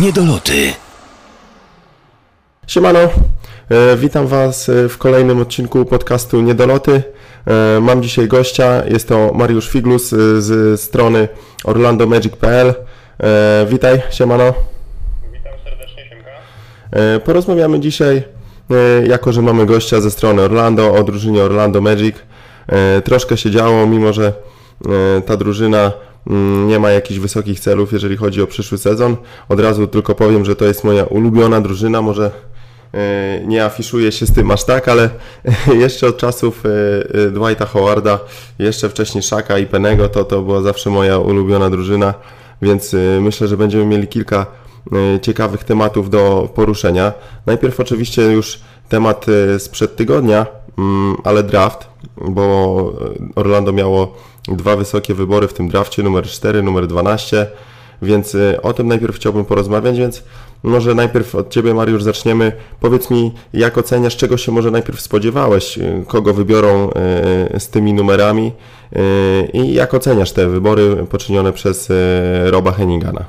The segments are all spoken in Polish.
Niedoloty. Siemano, e, witam Was e, w kolejnym odcinku podcastu Niedoloty. E, mam dzisiaj gościa, jest to Mariusz Figlus z strony orlandomagic.pl. Witaj, siemano. Witam serdecznie, Siemka. Porozmawiamy dzisiaj, jako że mamy gościa ze strony Orlando, o drużynie Orlando Magic. Troszkę się działo, mimo że ta drużyna nie ma jakichś wysokich celów, jeżeli chodzi o przyszły sezon. Od razu tylko powiem, że to jest moja ulubiona drużyna, może e, nie afiszuję się z tym aż tak, ale jeszcze od czasów e, e, Dwighta Howarda, jeszcze wcześniej Shaka i Penego, to to była zawsze moja ulubiona drużyna, więc myślę, że będziemy mieli kilka ciekawych tematów do poruszenia. Najpierw oczywiście już temat sprzed tygodnia, mm, ale draft, bo Orlando miało dwa wysokie wybory w tym drafcie, numer 4, numer 12, więc e, o tym najpierw chciałbym porozmawiać, więc może najpierw od Ciebie Mariusz zaczniemy. Powiedz mi, jak oceniasz, czego się może najpierw spodziewałeś, e, kogo wybiorą e, z tymi numerami e, i jak oceniasz te wybory poczynione przez e, Roba Henningana?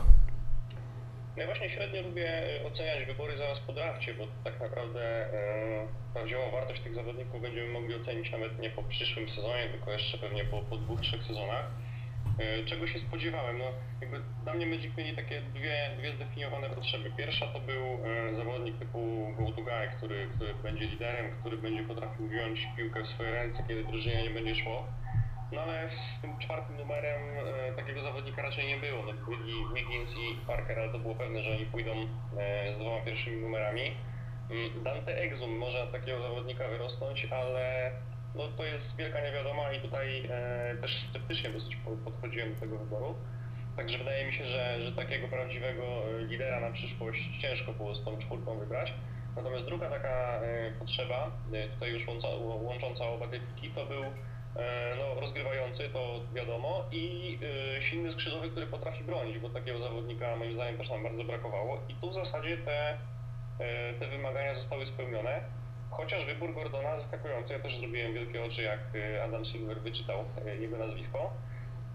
No ja właśnie średnio lubię oceniać wybory zaraz po drafcie, bo tak naprawdę e, prawdziwą wartość tych zawodników będziemy mogli ocenić nawet nie po przyszłym tylko jeszcze pewnie po, po dwóch, trzech sezonach. E, czego się spodziewałem? No, jakby dla mnie Magic mieli takie dwie, dwie zdefiniowane potrzeby. Pierwsza to był e, zawodnik typu guy, który, który będzie liderem, który będzie potrafił wziąć piłkę w swoje ręce, kiedy drużynie nie będzie szło. No ale z tym czwartym numerem e, takiego zawodnika raczej nie było. No, byli Wiggins i Parker, ale to było pewne, że oni pójdą e, z dwoma pierwszymi numerami. Mm, Dante Exum może takiego zawodnika wyrosnąć, ale no, to jest wielka niewiadoma i tutaj e, też sceptycznie dosyć po- podchodziłem do tego wyboru. Także wydaje mi się, że, że takiego prawdziwego e, lidera na przyszłość ciężko było z tą czwórką wybrać. Natomiast druga taka e, potrzeba, e, tutaj już łąca, łącząca oba te piki, to był e, no, rozgrywający, to wiadomo, i e, silny skrzydłowy, który potrafi bronić, bo takiego zawodnika moim zdaniem też nam bardzo brakowało. I tu w zasadzie te, te wymagania zostały spełnione. Chociaż wybór Gordona zaskakujący, ja też zrobiłem wielkie oczy, jak e, Adam Silver wyczytał e, jego nazwisko.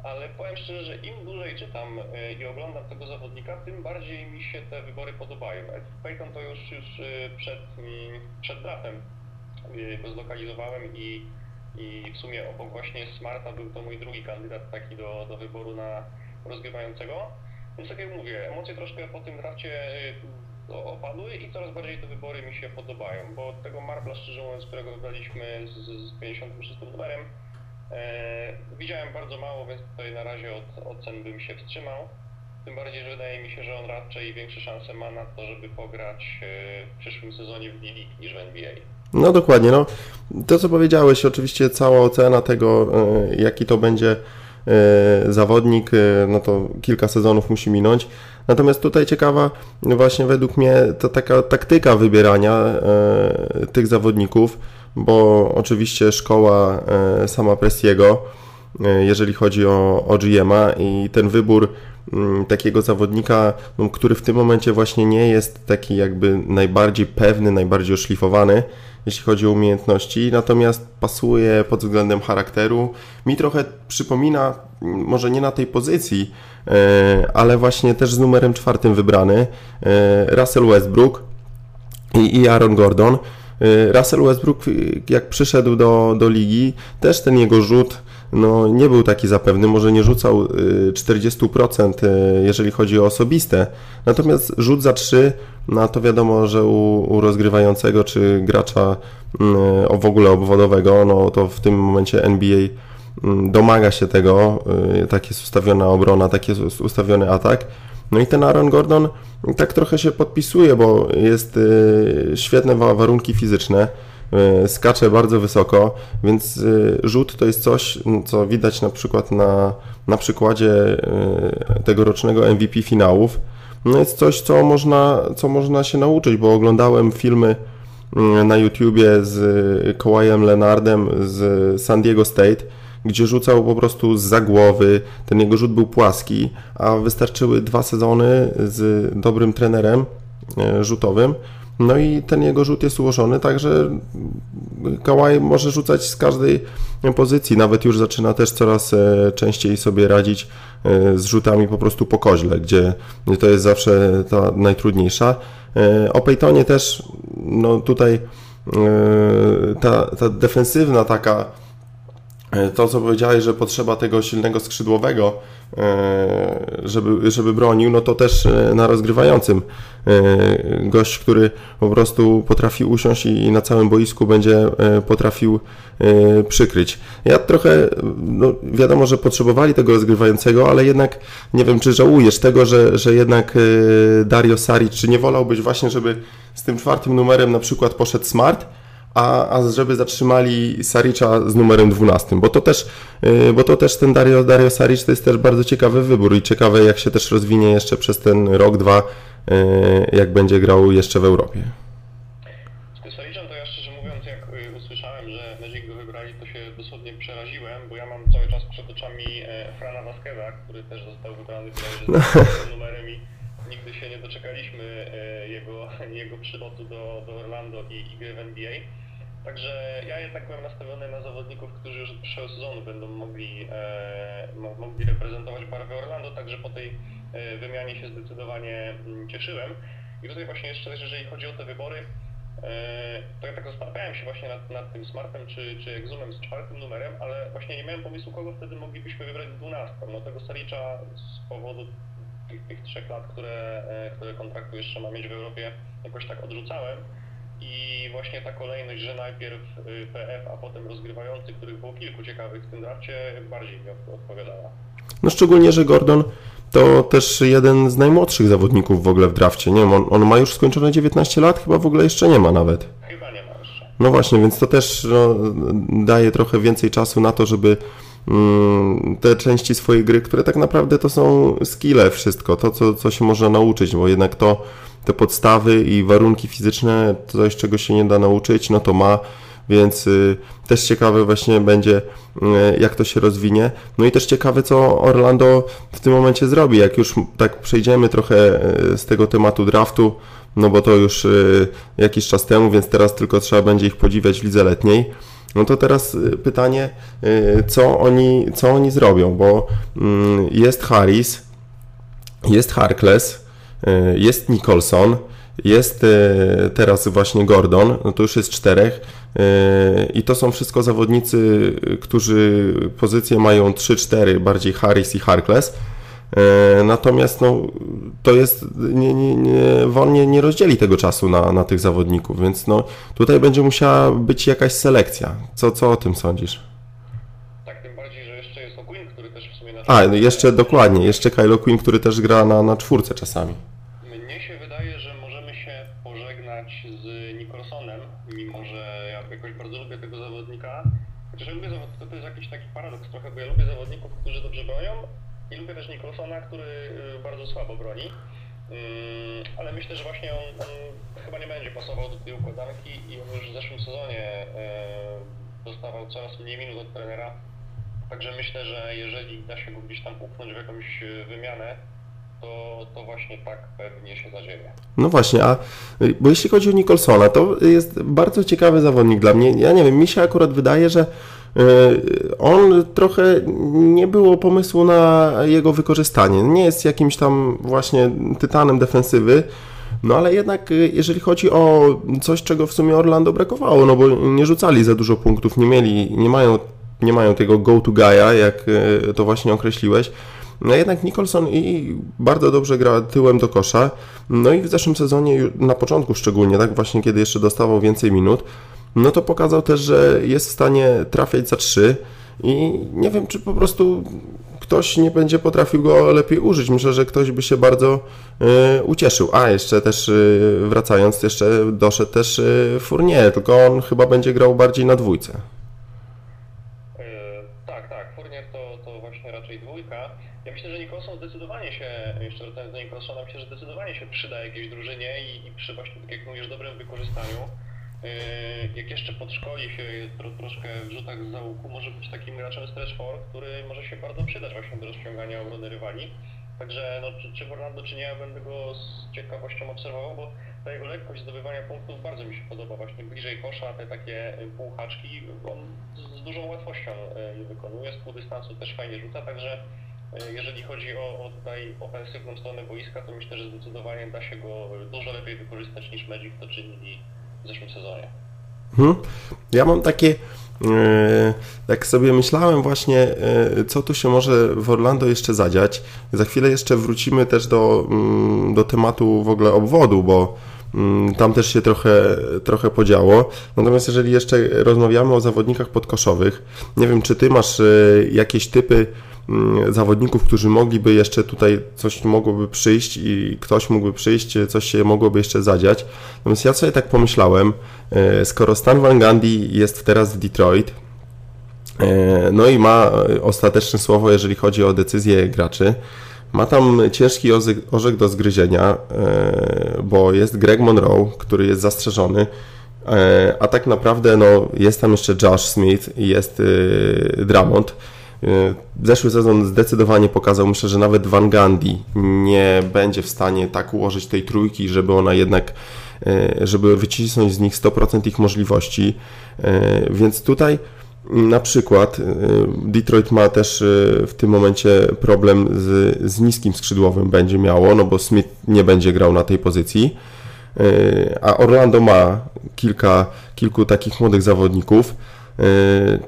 Ale powiem szczerze, że im dłużej czytam e, i oglądam tego zawodnika, tym bardziej mi się te wybory podobają. Ed Payton to już, już przed, mm, przed draftem go zlokalizowałem i, i w sumie obok właśnie Smarta był to mój drugi kandydat taki do, do wyboru na rozgrywającego. Więc tak jak mówię, emocje troszkę po tym drafcie e, o- opadły i coraz bardziej te wybory mi się podobają, bo tego Marbla, szczerze mówiąc, którego wybraliśmy z, z 56 numerem, e, widziałem bardzo mało, więc tutaj na razie od ocen bym się wstrzymał. Tym bardziej, że wydaje mi się, że on raczej większe szanse ma na to, żeby pograć e, w przyszłym sezonie w D-League niż w NBA. No dokładnie, no to co powiedziałeś, oczywiście cała ocena tego, e, jaki to będzie e, zawodnik, no to kilka sezonów musi minąć. Natomiast tutaj ciekawa właśnie według mnie to taka taktyka wybierania e, tych zawodników, bo oczywiście szkoła e, sama Prestiego, e, jeżeli chodzi o, o i ten wybór mm, takiego zawodnika, no, który w tym momencie właśnie nie jest taki jakby najbardziej pewny, najbardziej oszlifowany, jeśli chodzi o umiejętności, natomiast pasuje pod względem charakteru. Mi trochę przypomina, może nie na tej pozycji, e, ale właśnie też z numerem czwartym wybrany, e, Russell Westbrook i, Aaron Gordon. Y, Russell Westbrook, jak przyszedł do, do ligi, też ten jego rzut no, nie był taki zapewny, może nie rzucał y, 40%, y, jeżeli chodzi o osobiste. Natomiast rzut za 3, no to wiadomo, że u, u rozgrywającego czy gracza y, w ogóle obwodowego, no to w tym momencie NBA y, domaga się tego, y, tak jest ustawiona obrona, tak jest ustawiony atak. No i ten Aaron Gordon tak trochę się podpisuje, bo jest y, świetne wa- warunki fizyczne, y, skacze bardzo wysoko, więc y, rzut to jest coś, co widać na przykład na, na przykładzie y, tegorocznego MVP finałów. No jest coś, co można, co można się nauczyć, bo oglądałem filmy mm, na YouTubie z Kawajem Leonardem z San Diego State, gdzie rzucał po prostu za głowy, ten jego rzut był płaski, a wystarczyły dwa sezony z dobrym trenerem e, rzutowym, No i ten jego rzut jest ułożony, także Kałaj może rzucać z każdej pozycji. Nawet już zaczyna też coraz e, częściej sobie radzić e, z rzutami po prostu po koźle, gdzie, gdzie to jest zawsze ta najtrudniejsza. E, o Peytonie też, no tutaj ta, ta defensywna taka to, co powiedziałeś, że potrzeba tego silnego skrzydłowego, e, żeby, żeby bronił, no to też e, na rozgrywającym e, gość, który po prostu potrafi usiąść i na całym boisku będzie potrafił przykryć. Ja trochę, no wiadomo, że potrzebowali tego rozgrywającego, ale jednak nie wiem, czy żałujesz tego, że, że jednak Dario Saric, czy nie wolałbyś właśnie, żeby z tym czwartym numerem na przykład poszedł Smart, a, a żeby zatrzymali Saricza z numerem 12, bo to też, y, bo to też ten Dario, Dario Saric to jest też bardzo ciekawy wybór i ciekawe jak się też rozwinie jeszcze przez ten rok, dwa, y, jak będzie grał jeszcze w Europie. Z tym Saricem to ja szczerze mówiąc, jak y, usłyszałem, że Magic go wybrali, to się dosłownie przeraziłem, bo ja mam cały czas przed oczami Frana Vasqueza, który też został wybrany z numerem i nigdy się nie doczekaliśmy e, jego, jego przylotu do, do Orlando i, i gry w NBA. Także ja jednak byłem nastawiony na zawodników, którzy już od przyszłego sezonu będą mogli, e, mogli reprezentować barwy Orlando, także po tej e, wymianie się zdecydowanie m, cieszyłem. I tutaj właśnie jeszcze, jeżeli chodzi o te wybory, e, to ja tak zastanawiałem się właśnie nad, nad tym Smartem czy, czy Exumem z czwartym numerem, ale właśnie nie miałem pomysłu, kogo wtedy moglibyśmy wybrać z 12. No tego Saricza z powodu tych, tych trzech lat, które, e, które kontraktu jeszcze ma mieć w Europie, jakoś tak odrzucałem. I właśnie ta kolejność, że najpierw y, PF, a potem rozgrywający, których było kilku ciekawych w tym drafcie, bardziej mi odpowiadała. No szczególnie, że Gordon to też jeden z najmłodszych zawodników w ogóle w drafcie. Nie wiem, on, on ma już skończone 19 lat, chyba w ogóle jeszcze nie ma nawet. Chyba nie ma jeszcze. No właśnie, więc to też no, daje trochę więcej czasu na to, żeby te części swojej gry, które tak naprawdę to są skille wszystko, to co, co się można nauczyć, bo jednak to te podstawy i warunki fizyczne, coś czego się nie da nauczyć, no to ma, więc y, też ciekawe właśnie będzie, y, jak to się rozwinie. No i też ciekawe, co Orlando w tym momencie zrobi, jak już tak przejdziemy trochę y, z tego tematu draftu, no bo to już jakiś czas temu, więc teraz tylko trzeba będzie ich podziwiać w lidze letniej. No to teraz pytanie, co oni, co oni zrobią, bo mm, jest Harris, jest Harkless, E, jest Nicholson, jest teraz właśnie Gordon, no to już jest czterech i to są wszystko zawodnicy, którzy pozycje mają 3-4, bardziej Harris i Harkless. Natomiast no, to jest, nie, nie, nie, Won nie, nie rozdzieli tego czasu na, na tych zawodników, więc no, tutaj będzie musiała być jakaś selekcja. Co, co o tym sądzisz? Tak, tym bardziej, że jeszcze jest O'Quinn, który też w sumie na... A, jeszcze dokładnie, jeszcze Kyle Quinn, który też gra na, na czwórce czasami. Coraz mniej minut od trenera. Także myślę, że jeżeli da się go gdzieś tam upchnąć w jakąś y, wymianę, to, to właśnie tak pewnie się zadzieje. No właśnie, a bo jeśli chodzi o Nicholsona, to jest bardzo ciekawy zawodnik dla mnie. Ja nie wiem, mi się akurat wydaje, że E, on trochę nie było pomysłu na jego wykorzystanie. Nie jest jakimś tam właśnie tytanem defensywy. No ale jednak e, jeżeli chodzi o coś, czego w sumie Orlando brakowało, no bo nie rzucali za dużo punktów, nie mieli, nie mają, nie mają tego go-to guy'a, jak e, to właśnie określiłeś. No jednak Nicholson i bardzo dobrze gra tyłem do kosza. No i w zeszłym sezonie, na początku szczególnie, tak właśnie kiedy jeszcze dostawał więcej minut, no to pokazał też, że jest w stanie trafiać za trzy i nie wiem, czy po prostu ktoś nie będzie potrafił go lepiej użyć. Myślę, że ktoś by się bardzo y, ucieszył. A jeszcze też y, wracając, jeszcze doszedł też y, Fournier, tylko on chyba będzie grał bardziej na dwójce. tak, tak, Fournier to, to właśnie raczej dwójka. Ja myślę, że Nicholson zdecydowanie się, jeszcze wracając do Nicholsona, myślę, że zdecydowanie się przyda jakiejś drużynie i, i przy właśnie, tak jak mówisz, dobrym wykorzystaniu. Jak jeszcze podszkoli się tro, troszkę w rzutach z załuku, może być takim graczem stretch for, który może się bardzo przydać właśnie do rozciągania obrony rywali. Także no, czy, czy w Orlando, czy nie, ja będę go z ciekawością obserwował, bo ta jego lekkość zdobywania punktów bardzo mi się podoba. Właśnie bliżej kosza, te takie półhaczki, on z, dużą łatwością je wykonuje, z pół dystansu też fajnie rzuca, także jeżeli chodzi o, o tutaj ofensywną stronę boiska, to myślę, że zdecydowanie da się go dużo lepiej wykorzystać niż Magic to czynili w zeszłym sezonie. Hmm. Ja mam takie, tak sobie myślałem właśnie, co tu się może w Orlando jeszcze zadziać. Za chwilę jeszcze wrócimy też do, mm, do tematu w ogóle obwodu, bo tam też się trochę, trochę podziało. Natomiast jeżeli jeszcze rozmawiamy o zawodnikach podkoszowych, nie wiem, czy ty masz jakieś typy Mm, zawodników, którzy mogliby jeszcze tutaj coś mogłoby przyjść i ktoś mógłby przyjść, coś się mogłoby jeszcze zadziać. Natomiast ja sobie tak pomyślałem, e, skoro Stan Van Gundy jest teraz w Detroit, e, no i ma ostateczne słowo, jeżeli chodzi o decyzje graczy, ma tam ciężki orzek do zgryzienia, e, bo jest Greg Monroe, który jest zastrzeżony, a tak naprawdę no, jest tam jeszcze Josh Smith i jest Drummond. Zeszły sezon zdecydowanie pokazał, myślę, że nawet Van Gandhi nie będzie w stanie tak ułożyć tej trójki, żeby ona jednak, e, żeby wycisnąć z nich 100% ich możliwości. E, więc tutaj na przykład e, Detroit ma też w tym momencie problem z, z niskim skrzydłowym będzie miało, no bo Smith nie będzie grał na tej pozycji. A Orlando ma kilka, kilku takich młodych zawodników.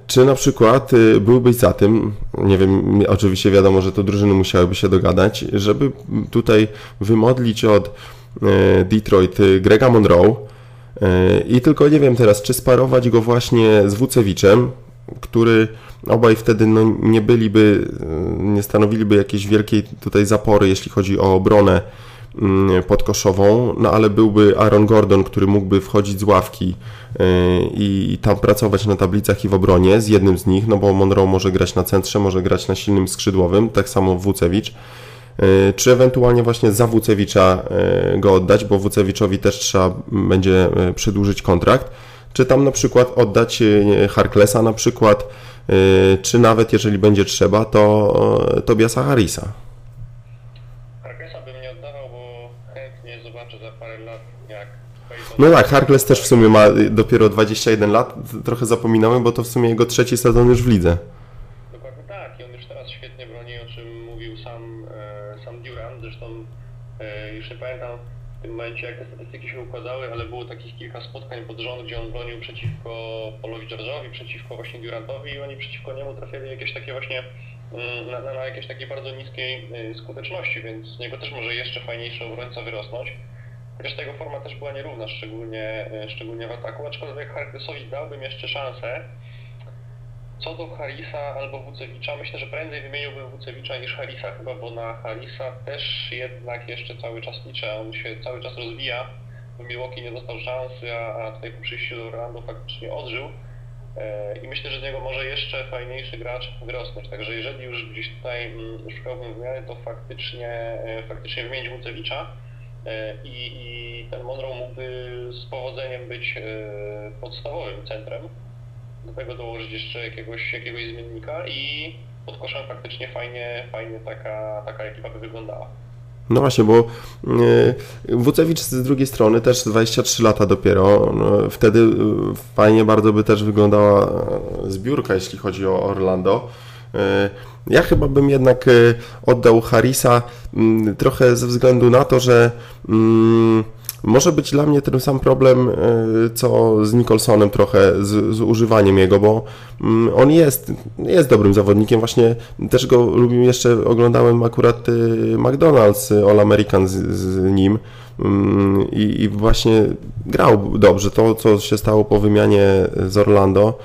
Czy na przykład byłbyś za tym, nie wiem, oczywiście wiadomo, że to drużyny musiałyby się dogadać, żeby tutaj wymodlić od Detroit Grega Monroe i tylko nie wiem teraz, czy sparować go właśnie z Wucewiczem, który obaj wtedy no, nie byliby, nie stanowiliby jakiejś wielkiej tutaj zapory, jeśli chodzi o obronę Mm, podkoszową, no ale byłby Aaron Gordon, który mógłby wchodzić z ławki y, i tam pracować na tablicach i w obronie z jednym z nich, no bo Monroe może grać na centrze, może grać na silnym skrzydłowym, tak samo Wucewicz. Y, czy ewentualnie właśnie za Wucewicza y, go oddać, bo Wucewiczowi też trzeba będzie przedłużyć kontrakt, czy tam na przykład oddać Harklesa na przykład, czy nawet jeżeli będzie trzeba, to Tobiasa Harrisa. No tak, Harkless też w sumie ma dopiero 21 lat, trochę zapominamy, bo to w sumie jego trzeci sezon już w lidze. Dokładnie tak i on już teraz świetnie broni, o czym mówił sam, e, sam Durant, zresztą e, już nie pamiętam w tym momencie jak te statystyki się układały, ale było takich kilka spotkań pod rząd, gdzie on Polowi George'owi, przeciwko właśnie Durantowi i oni przeciwko niemu trafili jakieś takie właśnie mm, na, na, na jakiejś takiej bardzo niskiej e, skuteczności, więc z niego też może jeszcze fajniejszy obrońca wyrosnąć. Chociaż ta jego forma też była nierówna, szczególnie, e, szczególnie w ataku, aczkolwiek Harklesowi dałbym jeszcze szansę. Co do Harisa albo Wucewicza, myślę, że prędzej wymieniłbym Wucewicza niż Harisa chyba, bo na Harisa też jednak jeszcze cały czas liczę, on się cały czas rozwija. Milwaukee nie dostał szansy, a, a tutaj po przyjściu do Orlando faktycznie odżył. E, I myślę, że z niego może jeszcze fajniejszy gracz wyrosnąć. Także jeżeli już gdzieś tutaj mm, szukałbym wymiany, to faktycznie, e, faktycznie wymienić Wucewicza. E, i, i ten Monroe mógłby z powodzeniem być podstawowym centrem. Do tego dołożyć jeszcze jakiegoś, jakiegoś zmiennika i pod koszem faktycznie fajnie, fajnie taka, taka ekipa by wyglądała. No właśnie, bo e, Wucewicz z drugiej strony też 23 lata dopiero. No, wtedy fajnie bardzo by też wyglądała zbiórka, jeśli chodzi o Orlando. Ja chyba bym jednak oddał Harrisa mm, trochę ze względu na to, że mm, może być dla mnie ten sam problem, e, co z Nicholsonem trochę, z, z, używaniem jego, bo mm, on jest, jest dobrym zawodnikiem, właśnie też go lubię jeszcze, oglądałem akurat e, McDonald's All American z, z nim. I, i właśnie grał dobrze, to co się stało po wymianie z Orlando,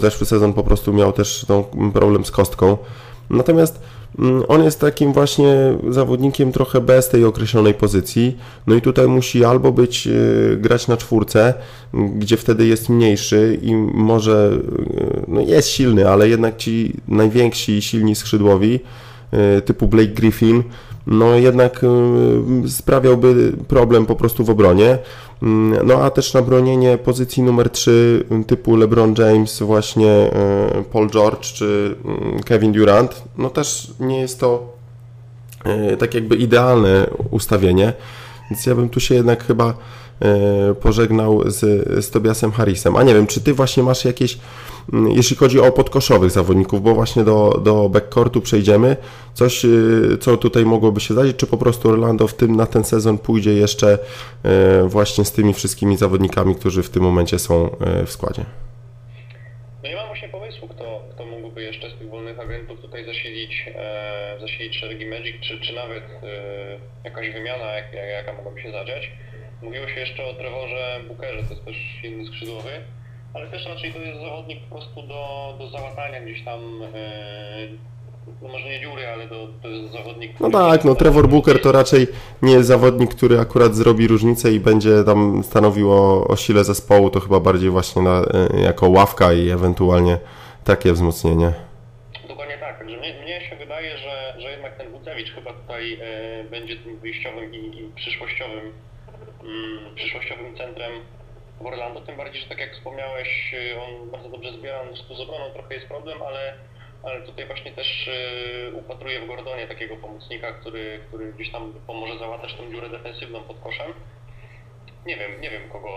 zeszły sezon po prostu miał też ten problem z kostką, Natomiast mm, on jest takim właśnie zawodnikiem trochę bez tej określonej pozycji. No i tutaj musi albo być y, grać na czwórce, gdzie wtedy jest mniejszy i może y, no jest silny, ale jednak ci najwięksi i silni skrzydłowi y, typu Blake Griffin no jednak y, sprawiałby problem po prostu w obronie. Mm, No a też na bronienie pozycji numer 3 typu LeBron James, właśnie y, Paul George czy Kevin Durant, no też nie jest to y, tak jakby idealne ustawienie, więc ja bym tu się jednak chyba y, pożegnał z, z Tobiasem Harrisem. A nie wiem, czy ty właśnie masz jakieś, mm, jeśli chodzi o podkoszowych zawodników, bo właśnie do, do backcourtu przejdziemy, coś, y, co tutaj mogłoby się zdarzyć, czy po prostu Orlando w tym, na ten sezon pójdzie jeszcze y, właśnie z tymi wszystkimi zawodnikami, którzy w tym momencie są y, w składzie? No nie mam właśnie pomysłu, kto, kto mógłby jeszcze z tych wolnych agentów tutaj zasilić, e, zasilić szeregi Magic, czy, czy nawet e, jakaś wymiana, jak, jaka mogłaby się zadziać. Mówiło się jeszcze o Trevorze Bookerze, to jest też inny skrzydłowy, ale też raczej to jest zawodnik po prostu do, do załatania gdzieś tam, e, no może nie dziury, ale do, to jest zawodnik... No tak, no Trevor Booker to raczej nie jest zawodnik, który akurat zrobi różnicę i będzie tam stanowił o, o sile zespołu, to chyba bardziej właśnie na, y, jako ławka i ewentualnie takie wzmocnienie. Dokładnie tak, także mnie, mnie się wydaje, że, że jednak ten Bucewicz chyba tutaj e, będzie tym wyjściowym i, i przyszłościowym, przyszłościowym centrem w Orlando, tym bardziej, że tak jak wspomniałeś, e, on bardzo dobrze zbiera, no, z obroną trochę jest problem, ale, ale tutaj właśnie też e, upatruję w Gordonie takiego pomocnika, który, który gdzieś tam pomoże załatać tą dziurę defensywną pod koszem. Nie wiem, nie wiem kogo,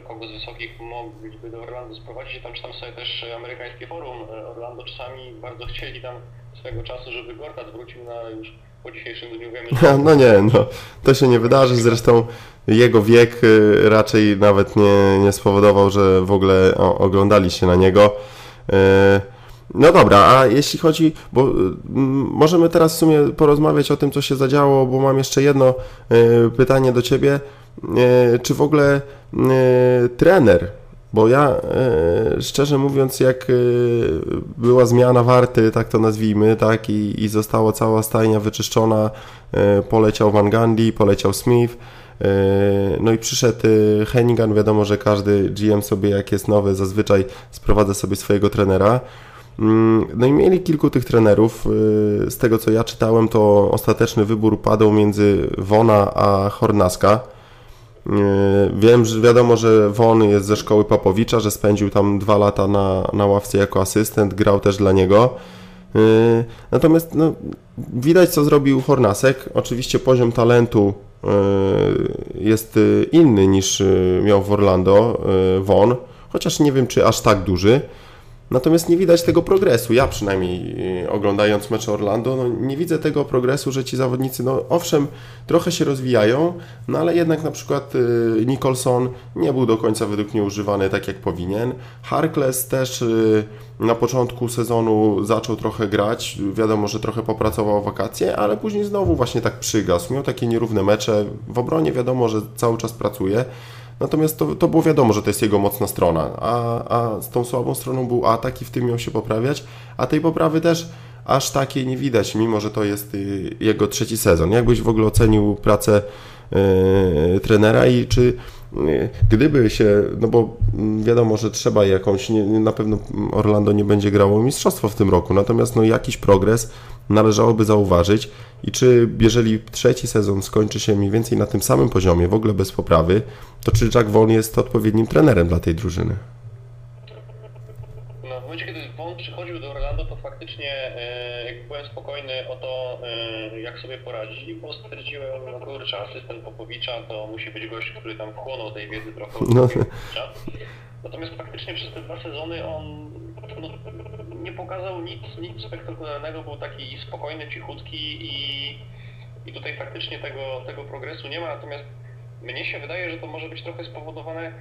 y, kogo z wysokich mogliby do Orlando sprowadzić. Tam czytam sobie też y, amerykańskie forum. Y, Orlando czasami bardzo chcieli tam swego czasu, żeby Gortat wrócił, no ale już po dzisiejszym dniu wiemy, że No nie, no to się nie wydarzy, zresztą jego wiek y, raczej nawet nie, nie spowodował, że w ogóle o, oglądali się na niego. Y, No dobra, a jeśli chodzi, bo y, możemy teraz w sumie porozmawiać o tym, co się zadziało, bo mam jeszcze jedno pytanie do Ciebie. Czy w ogóle trener, bo ja szczerze mówiąc, jak była zmiana warty, tak to nazwijmy, tak, i, i została cała stajnia wyczyszczona, poleciał Van Gundy, poleciał Smith, no i przyszedł y, Hennigan, wiadomo, że każdy GM sobie, jak jest nowy, zazwyczaj sprowadza sobie swojego trenera. Mm, No i mieli kilku tych trenerów. y, Z tego co ja czytałem, to ostateczny wybór padał między Wona a Hornaska. Y, Wiem, że wiadomo, że Won jest ze szkoły Papowicza, że spędził tam dwa lata na, na ławce jako asystent, grał też dla niego. Y, Natomiast no, widać, co zrobił Hornasek. Oczywiście poziom talentu y, jest y, inny niż miał w Orlando Won, chociaż nie wiem, czy aż tak duży. Natomiast nie widać tego progresu. Ja przynajmniej y, oglądając mecze Orlando, no, nie widzę tego progresu, że ci zawodnicy, no owszem, trochę się rozwijają, no ale jednak na przykład y, Nicholson nie był do końca według mnie używany tak jak powinien. Harkless też y, na początku sezonu zaczął trochę grać. Wiadomo, że trochę popracował w wakacje, ale później znowu właśnie tak przygasł. Miał takie nierówne mecze. W obronie wiadomo, że cały czas pracuje. Natomiast to, to było wiadomo, że to jest jego mocna strona, a, a z tą słabą stroną był atak i w tym miał się poprawiać, a tej poprawy też aż takiej nie widać, mimo że to jest y, jego trzeci sezon. Jak byś w ogóle ocenił pracę y, trenera i czy gdyby się, no bo mm, wiadomo, że trzeba jakąś, nie, na pewno Orlando nie będzie grało mistrzostwo w tym roku, natomiast no jakiś progres należałoby zauważyć. I czy jeżeli trzeci sezon skończy się mniej więcej na tym samym poziomie, w ogóle bez poprawy, to czy Jack Vaughn jest odpowiednim trenerem dla tej drużyny? W momencie, kiedy Won przychodził do Orlando, to faktycznie e, jak byłem spokojny o to, e, jak sobie poradzi, bo stwierdziłem, no kurczę, asystent Popowicza to musi być gość, który tam wchłonął tej wiedzy trochę No. Natomiast faktycznie przez te dwa sezony on no, nie pokazał nic, nic spektakularnego, był taki spokojny, cichutki i, i tutaj faktycznie tego, tego progresu nie ma, natomiast mnie się wydaje, że to może być trochę spowodowane,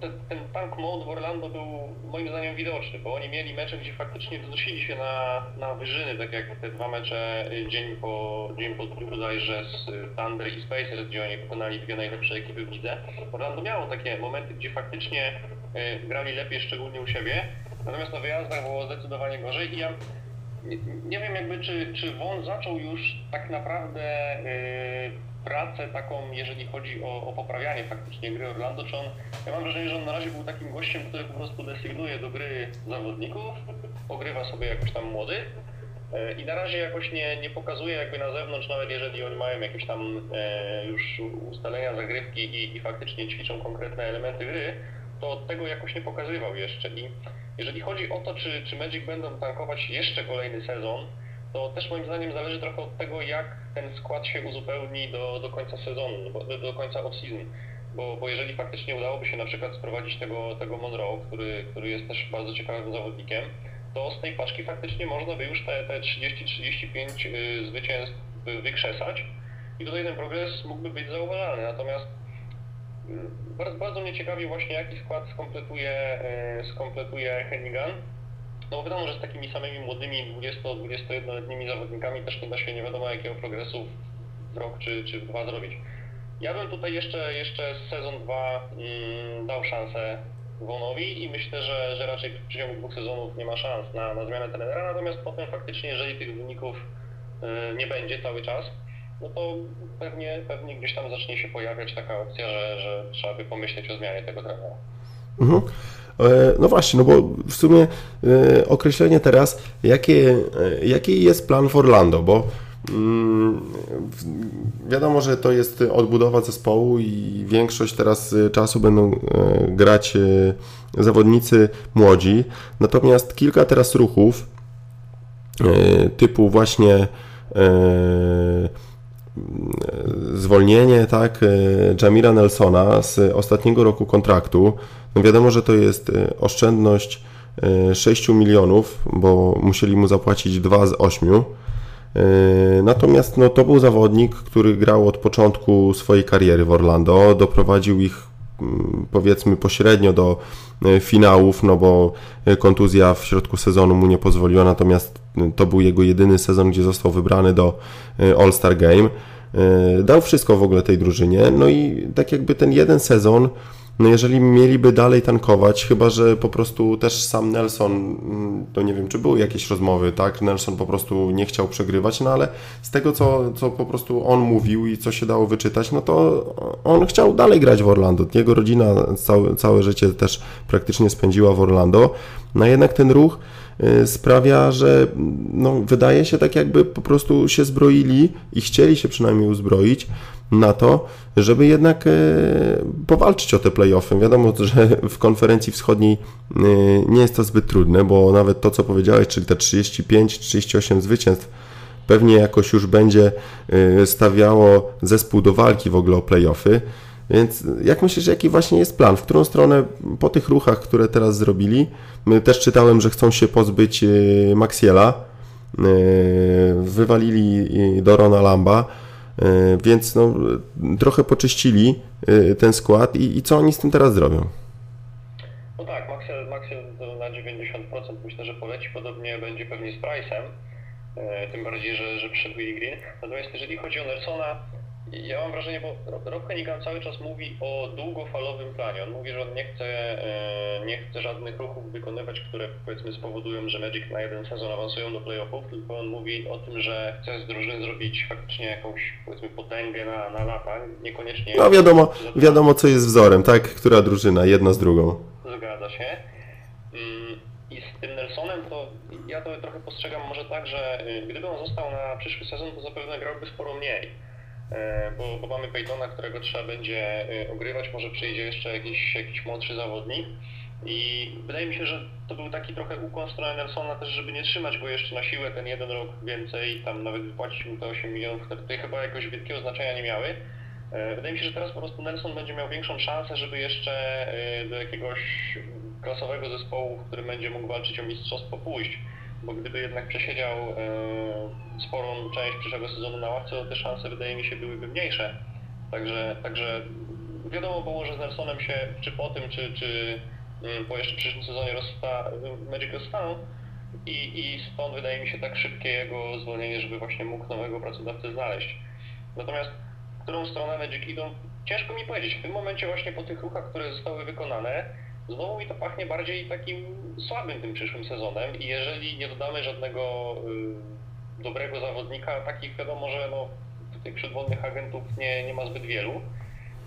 ten, ten tank mode w Orlando był moim zdaniem widoczny, bo oni mieli mecze, gdzie faktycznie wznosili się na, na wyżyny, tak jak te dwa mecze y, dzień po, dzień po dniu bodajże z y, Thunder i Spacers, gdzie oni pokonali dwie najlepsze ekipy w lidze. Orlando miało takie momenty, gdzie faktycznie y, grali lepiej, szczególnie u siebie, natomiast na wyjazdach było zdecydowanie gorzej i ja nie, nie wiem jakby czy, czy Won zaczął już tak naprawdę pracę taką, jeżeli chodzi o, o poprawianie faktycznie gry Orlando, czy on, ja mam wrażenie, że on na razie był takim gościem, który po prostu desygnuje do gry zawodników, pogrywa sobie jakoś tam młody, E, I na razie jakoś nie, nie pokazuje jakby na zewnątrz, nawet jeżeli oni mają jakieś tam e, już ustalenia zagrywki i, i faktycznie ćwiczą konkretne elementy gry, to tego jakoś nie pokazywał jeszcze. I jeżeli chodzi o to, czy, czy Magic będą tankować jeszcze kolejny sezon, to też moim zdaniem zależy trochę od tego, jak ten skład się uzupełni do, do końca sezonu, do, do końca off-season. Bo, bo jeżeli faktycznie udałoby się na przykład sprowadzić tego, tego Monroe, który, który jest też bardzo ciekawym zawodnikiem, to z tej paczki faktycznie można by już te, te 30-35 y, zwycięstw wykrzesać i tutaj ten progres mógłby być zauważalny. Natomiast y, bardzo, bardzo mnie ciekawi właśnie jaki skład skompletuje, y, skompletuje Hennigan. No wiadomo, że z takimi samymi młodymi 20-21-letnimi zawodnikami też nie da się nie wiadomo jakiego progresu w rok czy, czy w dwa zrobić. Ja bym tutaj jeszcze, jeszcze sezon 2 mm, dał szansę Wonowi i myślę, że, że raczej w przeciągu dwóch sezonów nie ma szans na, na zmianę trenera, natomiast potem faktycznie, jeżeli tych wyników y, nie będzie cały czas, no to pewnie, pewnie gdzieś tam zacznie się pojawiać taka opcja, że, że trzeba by pomyśleć o zmianie tego trenera. Mhm. E, no właśnie, no bo w sumie e, określenie teraz, jakie, e, jaki jest plan w Orlando, bo mm, wiadomo, że to jest odbudowa zespołu i większość teraz czasu będą grać zawodnicy młodzi, natomiast kilka teraz ruchów typu właśnie zwolnienie tak, Jamira Nelsona z ostatniego roku kontraktu, no wiadomo, że to jest y, oszczędność 6 y, milionów, bo musieli mu zapłacić 2 z 8. Y, natomiast no, to był zawodnik, który grał od początku swojej kariery w Orlando, doprowadził ich powiedzmy pośrednio do finałów, no bo kontuzja w środku sezonu mu nie pozwoliła, natomiast to był jego jedyny sezon, gdzie został wybrany do All-Star Game. Dał wszystko w ogóle tej drużynie, no i tak jakby ten jeden sezon no jeżeli mieliby dalej tankować, chyba że po prostu też sam Nelson, mm, to nie wiem, czy były jakieś rozmowy, tak? Nelson po prostu nie chciał przegrywać, no ale z tego, co, co po prostu on mówił i co się dało wyczytać, no to on chciał dalej grać w Orlando. Jego rodzina całe, całe życie też praktycznie spędziła w Orlando. No jednak ten ruch sprawia, że no, wydaje się tak jakby po prostu się zbroili i chcieli się przynajmniej uzbroić na to, żeby jednak e, powalczyć o te playoffy. Wiadomo, że w konferencji wschodniej e, nie jest to zbyt trudne, bo nawet to, co powiedziałeś, czyli te 35-38 zwycięstw, pewnie jakoś już będzie stawiało zespół do walki w ogóle o playoffy. Więc jak myślisz, jaki właśnie jest plan? W którą stronę po tych ruchach, które teraz zrobili, my też czytałem, że chcą się pozbyć Maxiela, wywalili Dorona Lamba, E, więc no, trochę poczyścili e, ten skład i, i co oni z tym teraz zrobią? No tak, Maxiel, Maxiel na 90% myślę, że poleci, podobnie będzie pewnie z Price'em, e, tym bardziej, że, że przyszedł Green. Natomiast jeżeli chodzi o Nelsona, ja mam wrażenie, bo Rob Hennigan cały czas mówi o długofalowym planie. On mówi, że on nie chce, e, nie chce żadnych ruchów wykonywać, które powiedzmy spowodują, że Magic na jeden sezon awansują do playoffów, tylko on mówi o tym, że chce z drużyny zrobić faktycznie jakąś powiedzmy potęgę na, na lata, niekoniecznie... No wiadomo, wiadomo co jest wzorem, tak? Która drużyna, jedna z drugą. Zgadza się. Mm, I z tym Nelsonem to ja to trochę postrzegam może tak, że y, gdyby on został na przyszły sezon, to zapewne grałby sporo mniej bo, bo mamy Peytona, którego trzeba będzie e, ogrywać, może przyjdzie jeszcze jakiś, jakiś młodszy zawodnik. I wydaje mi się, że to był taki trochę ukłon strony Nelsona też, żeby nie trzymać go jeszcze na siłę ten jeden rok więcej, tam nawet wypłacić mu te 8 milionów, które tutaj chyba jakoś wielkiego znaczenia nie miały. E, wydaje mi się, że teraz po prostu Nelson będzie miał większą szansę, żeby jeszcze do jakiegoś klasowego zespołu, w którym będzie mógł walczyć o mistrzostwo pójść bo gdyby jednak przesiedział e, sporą część przyszłego sezonu na ławce, to te szanse wydaje mi się byłyby mniejsze. Także, także wiadomo było, że z Nelsonem się czy po tym, czy, czy mm, po jeszcze przyszłym sezonie rozsta, Magic rozstaną i, i stąd wydaje mi się tak szybkie jego zwolnienie, żeby właśnie mógł nowego pracodawcę znaleźć. Natomiast w którą stronę Magic idą, ciężko mi powiedzieć. W tym momencie właśnie po tych ruchach, które zostały wykonane, znowu mi to pachnie bardziej takim słabym tym przyszłym sezonem i jeżeli nie dodamy żadnego y, dobrego zawodnika, takich wiadomo, że no, tych przedwodnych agentów nie, nie ma zbyt wielu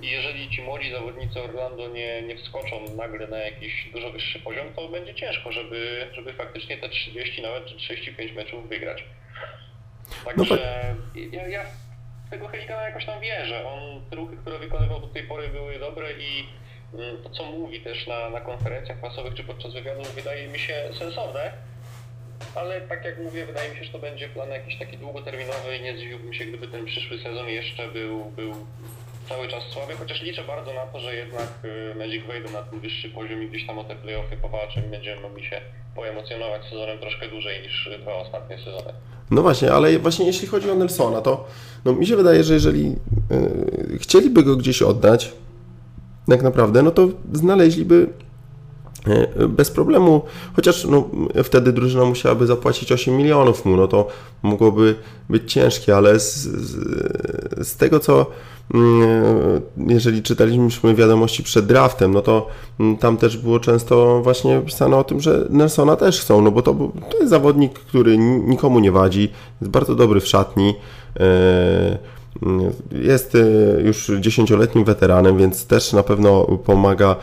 i jeżeli ci młodzi zawodnicy Orlando nie, nie wskoczą nagle na jakiś dużo wyższy poziom, to będzie ciężko, żeby, żeby faktycznie te 30 nawet czy 35 meczów wygrać. Także ja, ja w tego Helikana jakoś tam wierzę. On, te ruchy, które wykonywał do tej pory były dobre i co mówi też na, na konferencjach prasowych czy podczas wywiadów wydaje mi się sensowne. Ale tak jak mówię, wydaje mi się, że to będzie plan jakiś taki długoterminowy i nie zdziwiłbym się, gdyby ten przyszły sezon jeszcze był, był cały czas słaby, chociaż liczę bardzo na to, że jednak y, Magic wejdą na ten wyższy poziom i gdzieś tam o te playoffy powalczą i będziemy mogli się poemocjonować sezonem troszkę dłużej niż dwa ostatnie sezony. No właśnie, ale właśnie jeśli chodzi o Nelsona, to no mi się wydaje, że jeżeli yy, chcieliby go gdzieś oddać, tak naprawdę, no to znaleźliby E, bez problemu, chociaż no, wtedy drużyna musiałaby zapłacić 8 milionów mu, no to mogłoby być ciężkie, ale z, z, z tego co mm, jeżeli czytaliśmy wiadomości przed draftem, no to mm, tam też było często właśnie pisane o tym, że Nelsona też chcą, no bo to, to jest zawodnik, który nikomu nie wadzi, jest bardzo dobry w szatni, e, jest y, już dziesięcioletnim weteranem, więc też na pewno pomaga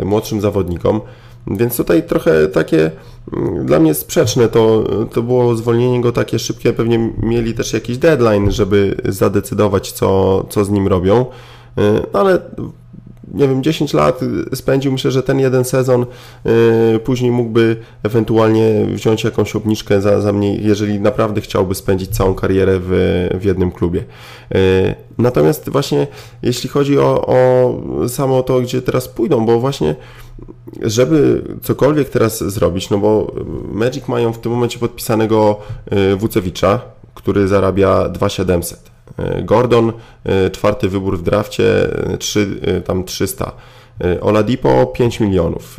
y, młodszym zawodnikom. Więc tutaj trochę takie mm, dla mnie sprzeczne to, to było zwolnienie go takie szybkie. Pewnie mieli też jakiś deadline, żeby zadecydować, co, co z nim robią. Y, no ale nie wiem, 10 lat spędził, myślę, że ten jeden sezon yy, później mógłby ewentualnie wziąć jakąś obniżkę za, za mnie, jeżeli naprawdę chciałby spędzić całą karierę w, w jednym klubie. Yy, natomiast właśnie jeśli chodzi o, o samo to, gdzie teraz pójdą, bo właśnie żeby cokolwiek teraz zrobić, no bo Magic mają w tym momencie podpisanego Wucewicza, który zarabia 2700. E, Gordon, e, czwarty wybór w drafcie, 3, e, tam 300. Oladipo 5 milionów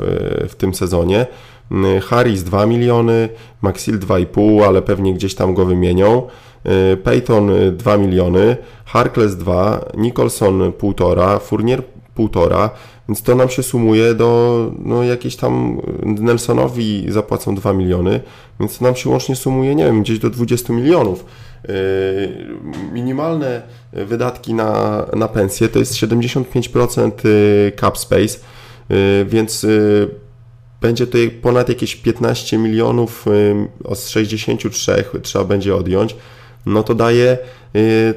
w tym sezonie. Harris 2 miliony, Maxil 2,5, ale pewnie gdzieś tam go wymienią. Peyton 2 miliony, Harkless 2, Nicholson 1,5, Fournier 1,5, więc to nam się sumuje do no, jakieś tam Nelsonowi zapłacą 2 miliony, więc to nam się łącznie sumuje, nie wiem, gdzieś do 20 milionów. Yy, minimalne wydatki na, na pensję to jest 75% yy, cap space, yy, więc będzie to ponad jakieś 15 milionów z 63 trzeba będzie odjąć, no to daje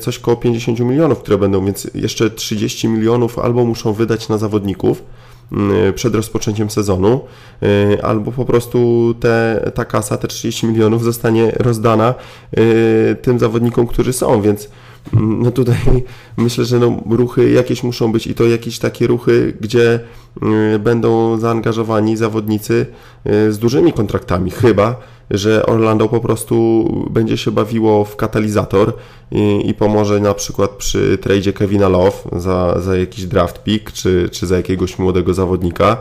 coś koło 50 milionów, które będą, więc jeszcze 30 milionów albo muszą wydać na zawodników, Y, przed rozpoczęciem sezonu, y, albo po prostu te, ta kasa, te 30 milionów zostanie rozdana y, tym zawodnikom, którzy są, więc mm, no tutaj myślę, że no ruchy jakieś muszą być i to jakieś takie ruchy, gdzie będą zaangażowani zawodnicy z dużymi kontraktami, chyba, że Orlando po prostu będzie się bawiło w katalizator i, i pomoże na przykład przy tradzie Kevina Love za, za jakiś draft pick, czy, czy za jakiegoś młodego zawodnika,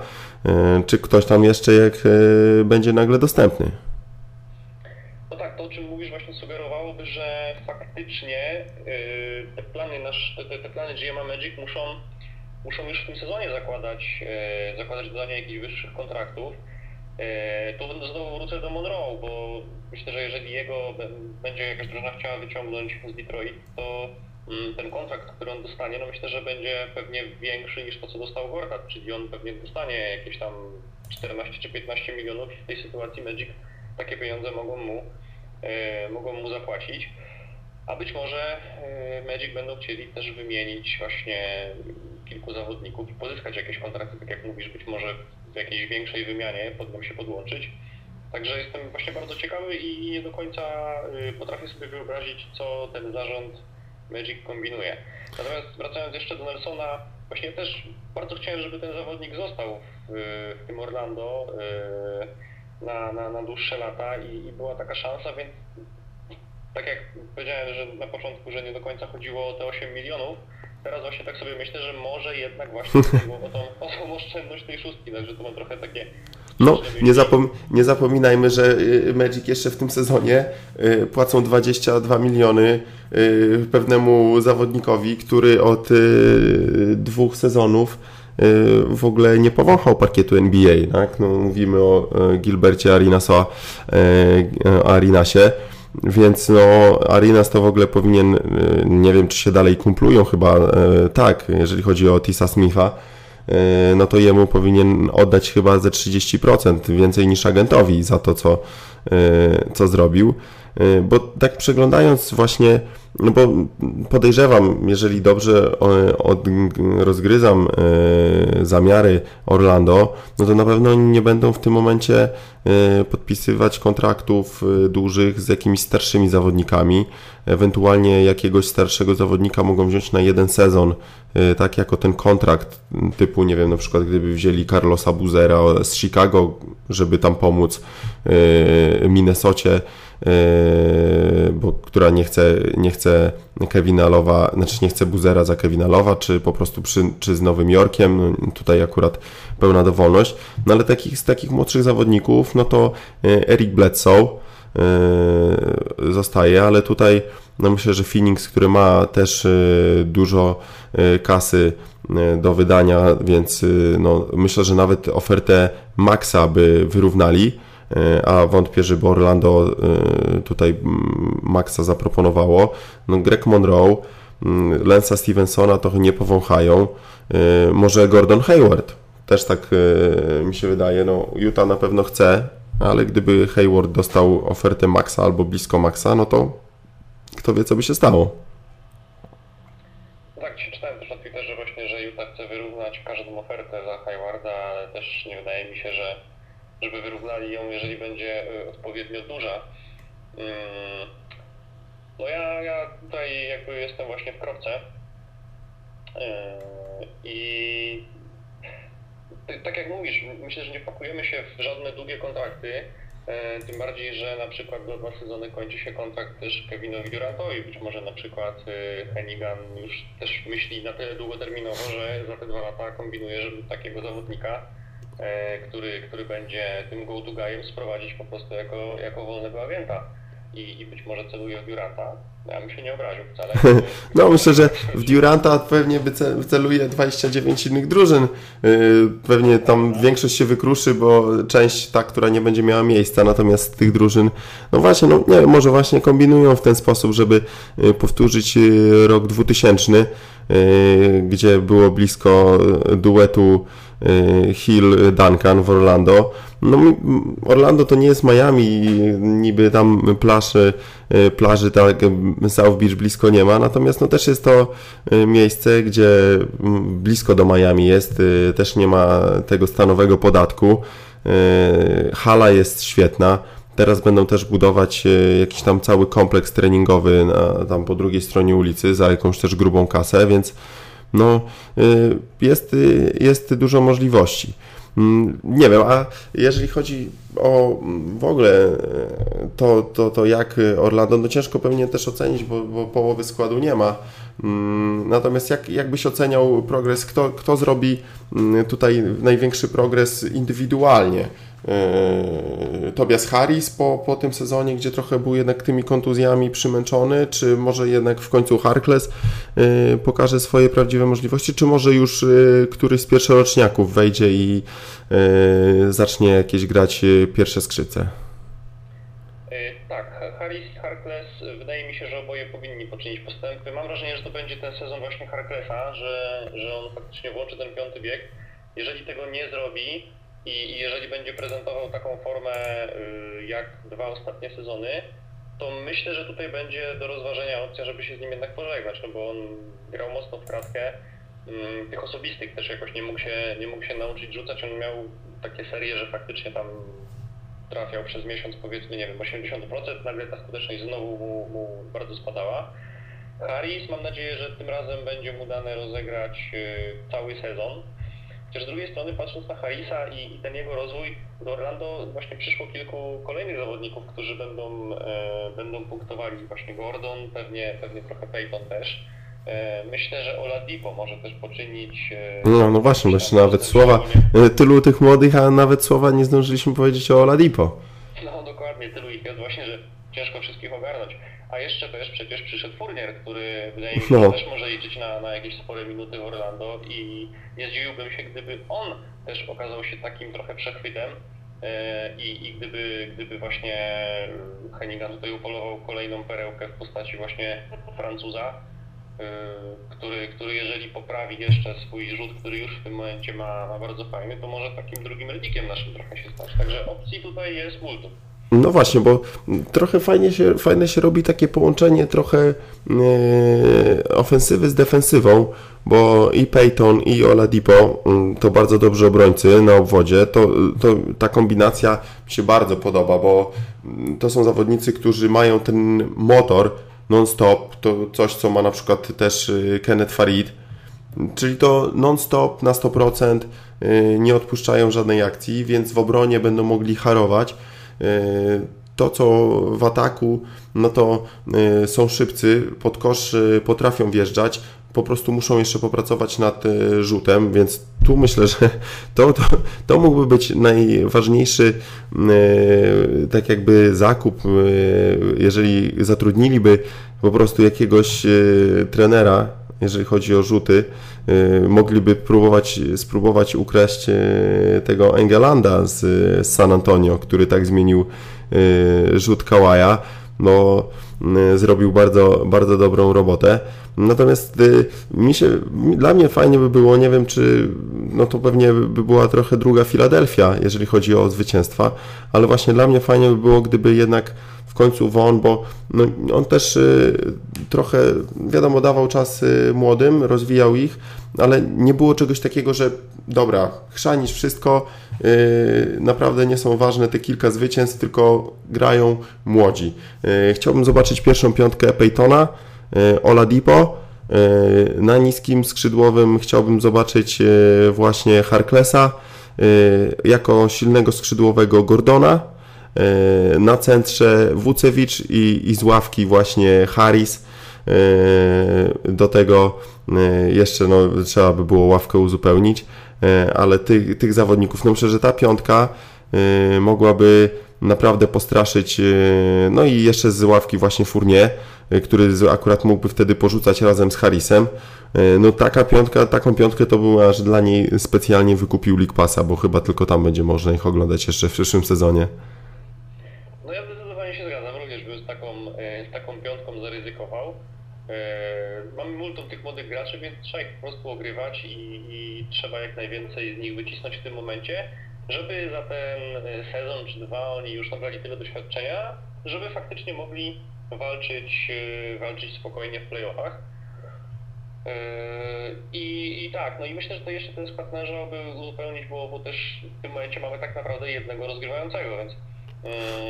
e, czy ktoś tam jeszcze jak e, będzie nagle dostępny. No tak, to o czym mówisz właśnie sugerowałoby, że faktycznie e, te plany, nasz, te, te plany GMA Magic muszą, muszą już w tym sezonie zakładać, zakładać dodanie jakichś wyższych kontraktów tu znowu wrócę do Monroe, bo myślę, że jeżeli jego będzie jakaś drużyna chciała wyciągnąć z Detroit, to mm, ten kontrakt, który on dostanie, no myślę, że będzie pewnie większy niż to, co dostał Gortat, czyli on pewnie dostanie jakieś tam 14 czy 15 milionów w tej sytuacji Magic takie pieniądze mogą mu, e, mogą mu zapłacić. A być może e, Magic będą chcieli też wymienić właśnie kilku zawodników i pozyskać jakieś kontrakty, tak jak mówisz, być może w jakiejś większej wymianie pod się podłączyć. Także jestem właśnie bardzo ciekawy i nie do końca y, potrafię sobie wyobrazić, co ten zarząd Magic kombinuje. Natomiast wracając jeszcze do Nelsona, właśnie też bardzo chciałem, żeby ten zawodnik został w, w tym Orlando y, na, na, na dłuższe lata i, i była taka szansa, więc tak jak powiedziałem, że na początku, że nie do końca chodziło o te 8 milionów, teraz właśnie tak sobie myślę, że może jednak właśnie chodziło o tą, o tą oszczędność tej szóstki, także to mam trochę takie no, nie, zapom nie, zapominajmy, że y, Magic jeszcze w tym sezonie y, płacą 22 miliony y, pewnemu zawodnikowi, który od dwóch sezonów w ogóle nie powąchał parkietu NBA. Tak? No, mówimy o Gilbercie Arinasie. Więc no, Arinas to w ogóle powinien, y, nie wiem czy się dalej kumplują, chyba y, tak, jeżeli chodzi o Tisa Smitha, y, no to jemu powinien oddać chyba ze 30% więcej niż agentowi za to, co, co zrobił. Bo tak przeglądając właśnie no bo podejrzewam, jeżeli dobrze rozgryzam e, zamiary Orlando, no to na pewno nie będą w tym momencie e, podpisywać kontraktów dużych z jakimiś starszymi zawodnikami. Ewentualnie jakiegoś starszego zawodnika mogą wziąć na jeden sezon, tak jako ten kontrakt typu, nie wiem, na przykład gdyby wzięli Carlosa Buzera z Chicago, żeby tam pomóc Minnesocie bo, która nie chce, nie chce Kevina Lowa, znaczy nie chce Buzera za Kevina Lowa, czy po prostu przy, czy z Nowym Jorkiem, no, tutaj akurat pełna dowolność, no ale takich, z takich młodszych zawodników, no to yy, Eric Bledsoe yy, zostaje, ale tutaj no myślę, że Phoenix, który ma też dużo kasy do wydania, więc no, myślę, że nawet ofertę Maxa by wyrównali. E, a wątpię, żeby Orlando e, tutaj mm, Maxa zaproponowało. No Greg Monroe, mm, Lensa Stevensona trochę nie powąchają. E, może Gordon Hayward, też tak mi się wydaje. No, Utah na pewno chce, ale gdyby Hayward dostał ofertę Maxa albo blisko Maxa, no to kto wie, co by się stało. Tak, czytałem też na Twitterze właśnie, że Utah chce wyrównać każdą ofertę za Haywarda, ale też nie wydaje mi się, że żeby wyrównali ją, jeżeli będzie y, odpowiednio duża. Mm, no ja, ja tutaj jakby jestem właśnie w kropce. Y, i tak jak mówisz, myślę, że nie pakujemy się w żadne długie kontrakty, y, tym bardziej, że na przykład do dwa sezony kończy się kontrakt też Kevinowi Durantowi, być może na przykład Hennigan już też myśli na tyle długoterminowo, że za te dwa lata kombinuje, żeby takiego zawodnika E, który, który będzie tym go-to guyem sprowadzić po prostu jako, jako wolnego agenta. I, I być może celuje w Duranta. Ja bym się nie obraził wcale. No myślę, że w Duranta pewnie celuje 29 innych drużyn. E, pewnie tam większość się wykruszy, bo część ta, która nie będzie miała miejsca, natomiast tych drużyn, no właśnie, no nie może właśnie kombinują w ten sposób, żeby e, powtórzyć rok 2000, gdzie było blisko duetu Y, Hill Duncan w Orlando. No, Orlando to nie jest Miami, niby tam plaży, y, plaży tak South Beach blisko nie ma, natomiast no też jest to y, miejsce, gdzie blisko do Miami jest, też nie ma tego stanowego podatku. Hala jest świetna. Teraz będą też budować jakiś tam cały kompleks treningowy na, tam po drugiej stronie ulicy za jakąś też grubą kasę, więc no, y, jest, y, jest dużo możliwości. Mm, nie wiem, a jeżeli chodzi o mm, w ogóle y, to, to, to jak Orlando, no ciężko pewnie też ocenić, bo, bo połowy składu nie ma. Mm, natomiast jak, jak byś oceniał progres, kto, kto zrobi tutaj największy progres indywidualnie? Yy, Tobias Harris po, po tym sezonie, gdzie trochę był jednak tymi kontuzjami przymęczony, czy może jednak w końcu Harkless yy, pokaże swoje prawdziwe możliwości, czy może już yy, któryś z pierwszoroczniaków wejdzie i zacznie jakieś grać pierwsze skrzyce? Tak, Harris, Harkless, wydaje mi się, że oboje powinni poczynić postępy. Mam wrażenie, że to będzie ten sezon właśnie Harklessa, że, że on faktycznie włączy ten piąty bieg. Jeżeli tego nie zrobi, i jeżeli będzie prezentował taką formę y, jak dwa ostatnie sezony, to myślę, że tutaj będzie do rozważenia opcja, żeby się z nim jednak pożegnać, no bo on grał mocno w kratkę. Mm, tych osobistych też jakoś nie mógł się, nie mógł się nauczyć rzucać. On miał takie serie, że faktycznie tam trafiał przez miesiąc powiedzmy, nie wiem, 80%, nagle ta skuteczność znowu mu, mu bardzo spadała. Harris mam nadzieję, że tym razem będzie mu dane rozegrać y, cały sezon Chociaż z drugiej strony, patrząc na Harisa i, i ten jego rozwój, do Orlando właśnie przyszło kilku kolejnych zawodników, którzy będą, e, będą punktowali. Właśnie Gordon, pewnie, pewnie trochę Peyton też. E, myślę, że Oladipo może też poczynić... E, no, no właśnie, jeszcze nawet słowa, e, tylu tych młodych, a nawet słowa nie zdążyliśmy powiedzieć o Oladipo. No dokładnie, tylu ich jest właśnie, że ciężko wszystkich ogarnąć. A jeszcze też przecież przyszedł Furnier, który wydaje mi się, no. też może liczyć na, na jakieś spore minuty w Orlando i nie zdziwiłbym się, gdyby on też okazał się takim trochę przechwytem e, i, i gdyby, gdyby właśnie Hennigan tutaj upolował kolejną perełkę w postaci właśnie Francuza, e, który, który jeżeli poprawi jeszcze swój rzut, który już w tym momencie ma, ma bardzo fajny, to może takim drugim Reddikiem naszym trochę się stać. Także opcji tutaj jest multum. No właśnie, bo trochę fajnie się, fajne się robi takie połączenie trochę yy, ofensywy z defensywą, bo i Peyton i Oladipo yy, to bardzo dobrzy obrońcy na obwodzie. To, to, ta kombinacja mi się bardzo podoba, bo yy, to są zawodnicy, którzy mają ten motor non-stop, to coś, co ma na przykład też yy, Kenneth Farid, czyli to non-stop na 100%, yy, nie odpuszczają żadnej akcji, więc w obronie będą mogli harować. To, co w ataku, no to y, są szybcy, pod kosz y, potrafią wjeżdżać, po prostu muszą jeszcze popracować nad rzutem, więc tu myślę, że to, to, to mógłby być najważniejszy tak jakby zakup, jeżeli zatrudniliby po prostu jakiegoś trenera, jeżeli chodzi o rzuty, mogliby próbować, spróbować ukraść tego Engelanda z San Antonio, który tak zmienił Y, rzut Kałaja, no zrobił bardzo, bardzo dobrą robotę. Natomiast y, mi się, dla mnie fajnie by było, nie wiem czy, no to pewnie by była trochę druga Filadelfia, jeżeli chodzi o zwycięstwa, ale właśnie dla mnie fajnie by było, gdyby jednak w końcu Won, bo no, on też y, trochę, wiadomo, dawał czas młodym, rozwijał ich, ale nie było czegoś takiego, że dobra, chrzanisz wszystko, y, naprawdę nie są ważne te kilka zwycięstw, tylko grają młodzi. Y, chciałbym zobaczyć pierwszą piątkę Peytona, y, Oladipo, na niskim skrzydłowym chciałbym zobaczyć y, właśnie Harklesa, y, jako silnego skrzydłowego Gordona, na centrze Wucewicz i, i z ławki właśnie Harris, do tego jeszcze no, trzeba by było ławkę uzupełnić, ale tych, tych zawodników, no myślę, że ta piątka mogłaby naprawdę postraszyć, y, no i jeszcze z ławki właśnie Fournier, y, który akurat mógłby wtedy porzucać razem z Harrisem. Y, No taka piątka, taką piątkę to bym aż dla niej specjalnie wykupił League Passa, bo chyba tylko tam będzie można ich oglądać jeszcze w przyszłym sezonie. No ja zdecydowanie się zgadzam, również bym z taką, e, z taką piątką zaryzykował. E, Mamy multum tych młodych graczy, więc trzeba ich po prostu ogrywać i, i trzeba jak najwięcej z nich wycisnąć w tym momencie, żeby za ten e, sezon czy dwa oni już nabrali tyle doświadczenia, żeby faktycznie mogli walczyć, e, walczyć spokojnie w playoffach. E, I, I tak, no i myślę, że to jeszcze ten skład należałoby uzupełnić, bo, bo też w tym momencie mamy tak naprawdę jednego rozgrywającego, więc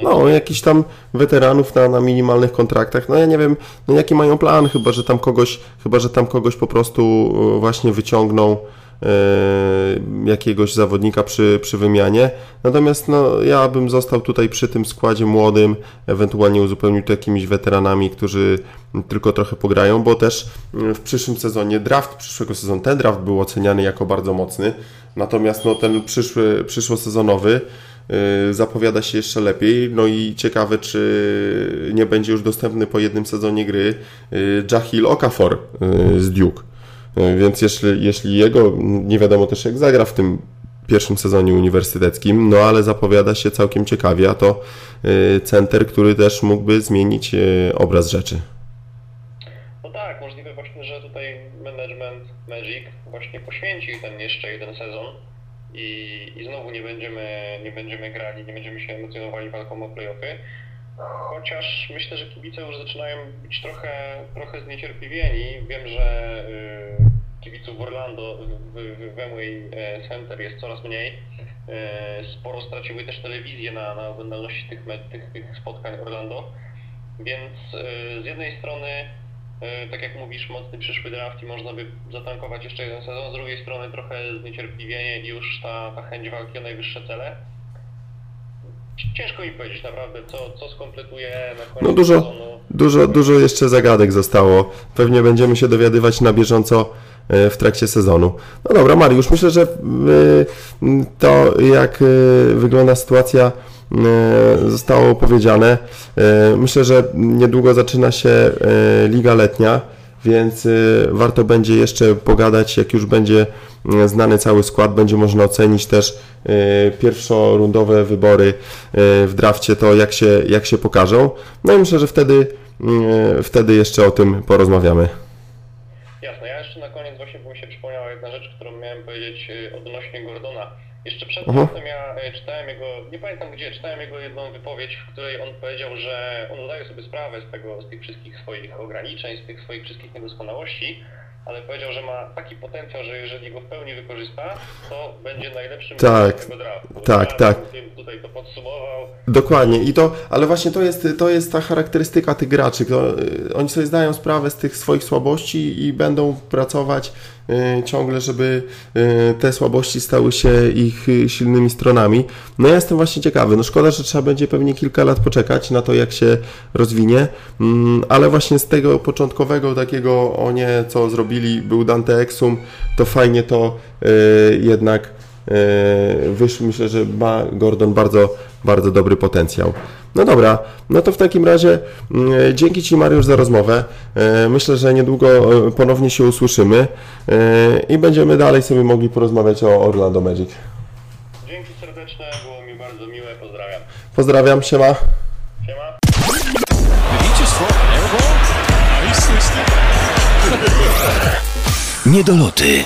No, jakichś tam weteranów na, na minimalnych kontraktach, no ja nie wiem, no jaki mają plan, chyba że tam kogoś, chyba że tam kogoś po prostu właśnie wyciągną jakiegoś zawodnika przy, przy wymianie. Natomiast no, ja bym został tutaj przy tym składzie młodym, ewentualnie uzupełnił to jakimiś weteranami, którzy tylko trochę pograją, bo też mm, w przyszłym sezonie draft przyszłego sezonu, ten draft był oceniany jako bardzo mocny, natomiast no, ten przyszły, przyszłosezonowy y, zapowiada się jeszcze lepiej, no i ciekawe, czy nie będzie już dostępny po jednym sezonie gry Jahil Okafor z Duke. Y, Więc jeśli, jeśli jego, nie wiadomo też jak zagra w tym pierwszym sezonie uniwersyteckim, no ale zapowiada się całkiem ciekawie, a to y, center, który też mógłby zmienić y, obraz rzeczy. No tak, możliwe właśnie, że tutaj management Magic właśnie poświęci ten jeszcze jeden sezon i, i znowu nie będziemy, nie będziemy grali, nie będziemy się emocjonowali walką o playoffy. Chociaż myślę, że kibice już zaczynają być trochę, trochę zniecierpliwieni. Wiem, że y, kibiców w Orlando, w, w, e, Center jest coraz mniej. E, Sporo straciły też telewizje na, na oglądalności tych, tych, tych spotkań Orlando. Więc y, z jednej strony, tak jak mówisz, mocny przyszły draft i można by zatankować jeszcze jeden sezon, z drugiej strony trochę zniecierpliwienie i już ta, ta chęć walki o najwyższe cele. Ciężko mi powiedzieć naprawdę, co, co skompletuje na koniec No dużo, sezonu. dużo, dużo jeszcze zagadek zostało. Pewnie będziemy się dowiadywać na bieżąco e, w trakcie sezonu. No dobra, Mariusz, myślę, że e, to jak e, wygląda sytuacja zostało powiedziane. Myślę, że niedługo zaczyna się Liga Letnia więc y, warto będzie jeszcze pogadać, jak już będzie y, znany cały skład, będzie można ocenić też y, pierwszorundowe wybory w drafcie, to jak się, jak się pokażą. No i myślę, że wtedy, wtedy jeszcze o tym porozmawiamy. Jasne, ja jeszcze na koniec właśnie mi się przypomniała jedna rzecz, którą miałem powiedzieć odnośnie Gordona. Jeszcze przed tym ja y, czytałem jego, nie pamiętam gdzie, czytałem jego jedną wypowiedź, w której on powiedział, że on zdaje sobie sprawę z tego, z tych wszystkich swoich ograniczeń, z tych swoich wszystkich niedoskonałości, ale powiedział, że ma taki potencjał, że jeżeli go w pełni wykorzysta, to będzie najlepszym Tak, tego draftu. tak, Ja tak. Tutaj to podsumował. Dokładnie, i to, ale właśnie to jest, to jest ta charakterystyka tych graczy. To, y, oni sobie zdają sprawę z tych swoich słabości i będą pracować ciągle, żeby y, te słabości stały się ich y, silnymi stronami. No ja jestem właśnie ciekawy. No szkoda, że trzeba będzie pewnie kilka lat poczekać na to, jak się rozwinie, mm, ale właśnie z tego początkowego takiego o nie, co zrobili, był Dante Exum, to fajnie to jednak e, wyszło. Myślę, że ma Gordon bardzo, bardzo dobry potencjał. No dobra, no to w takim razie mm, dzięki Ci Mariusz za rozmowę. E, Myślę, że niedługo e, ponownie się usłyszymy e, i będziemy dalej sobie mogli porozmawiać o Orlando Magic. Dzięki serdeczne, było mi bardzo miłe, pozdrawiam. Pozdrawiam, siema. Siema. Niedoloty.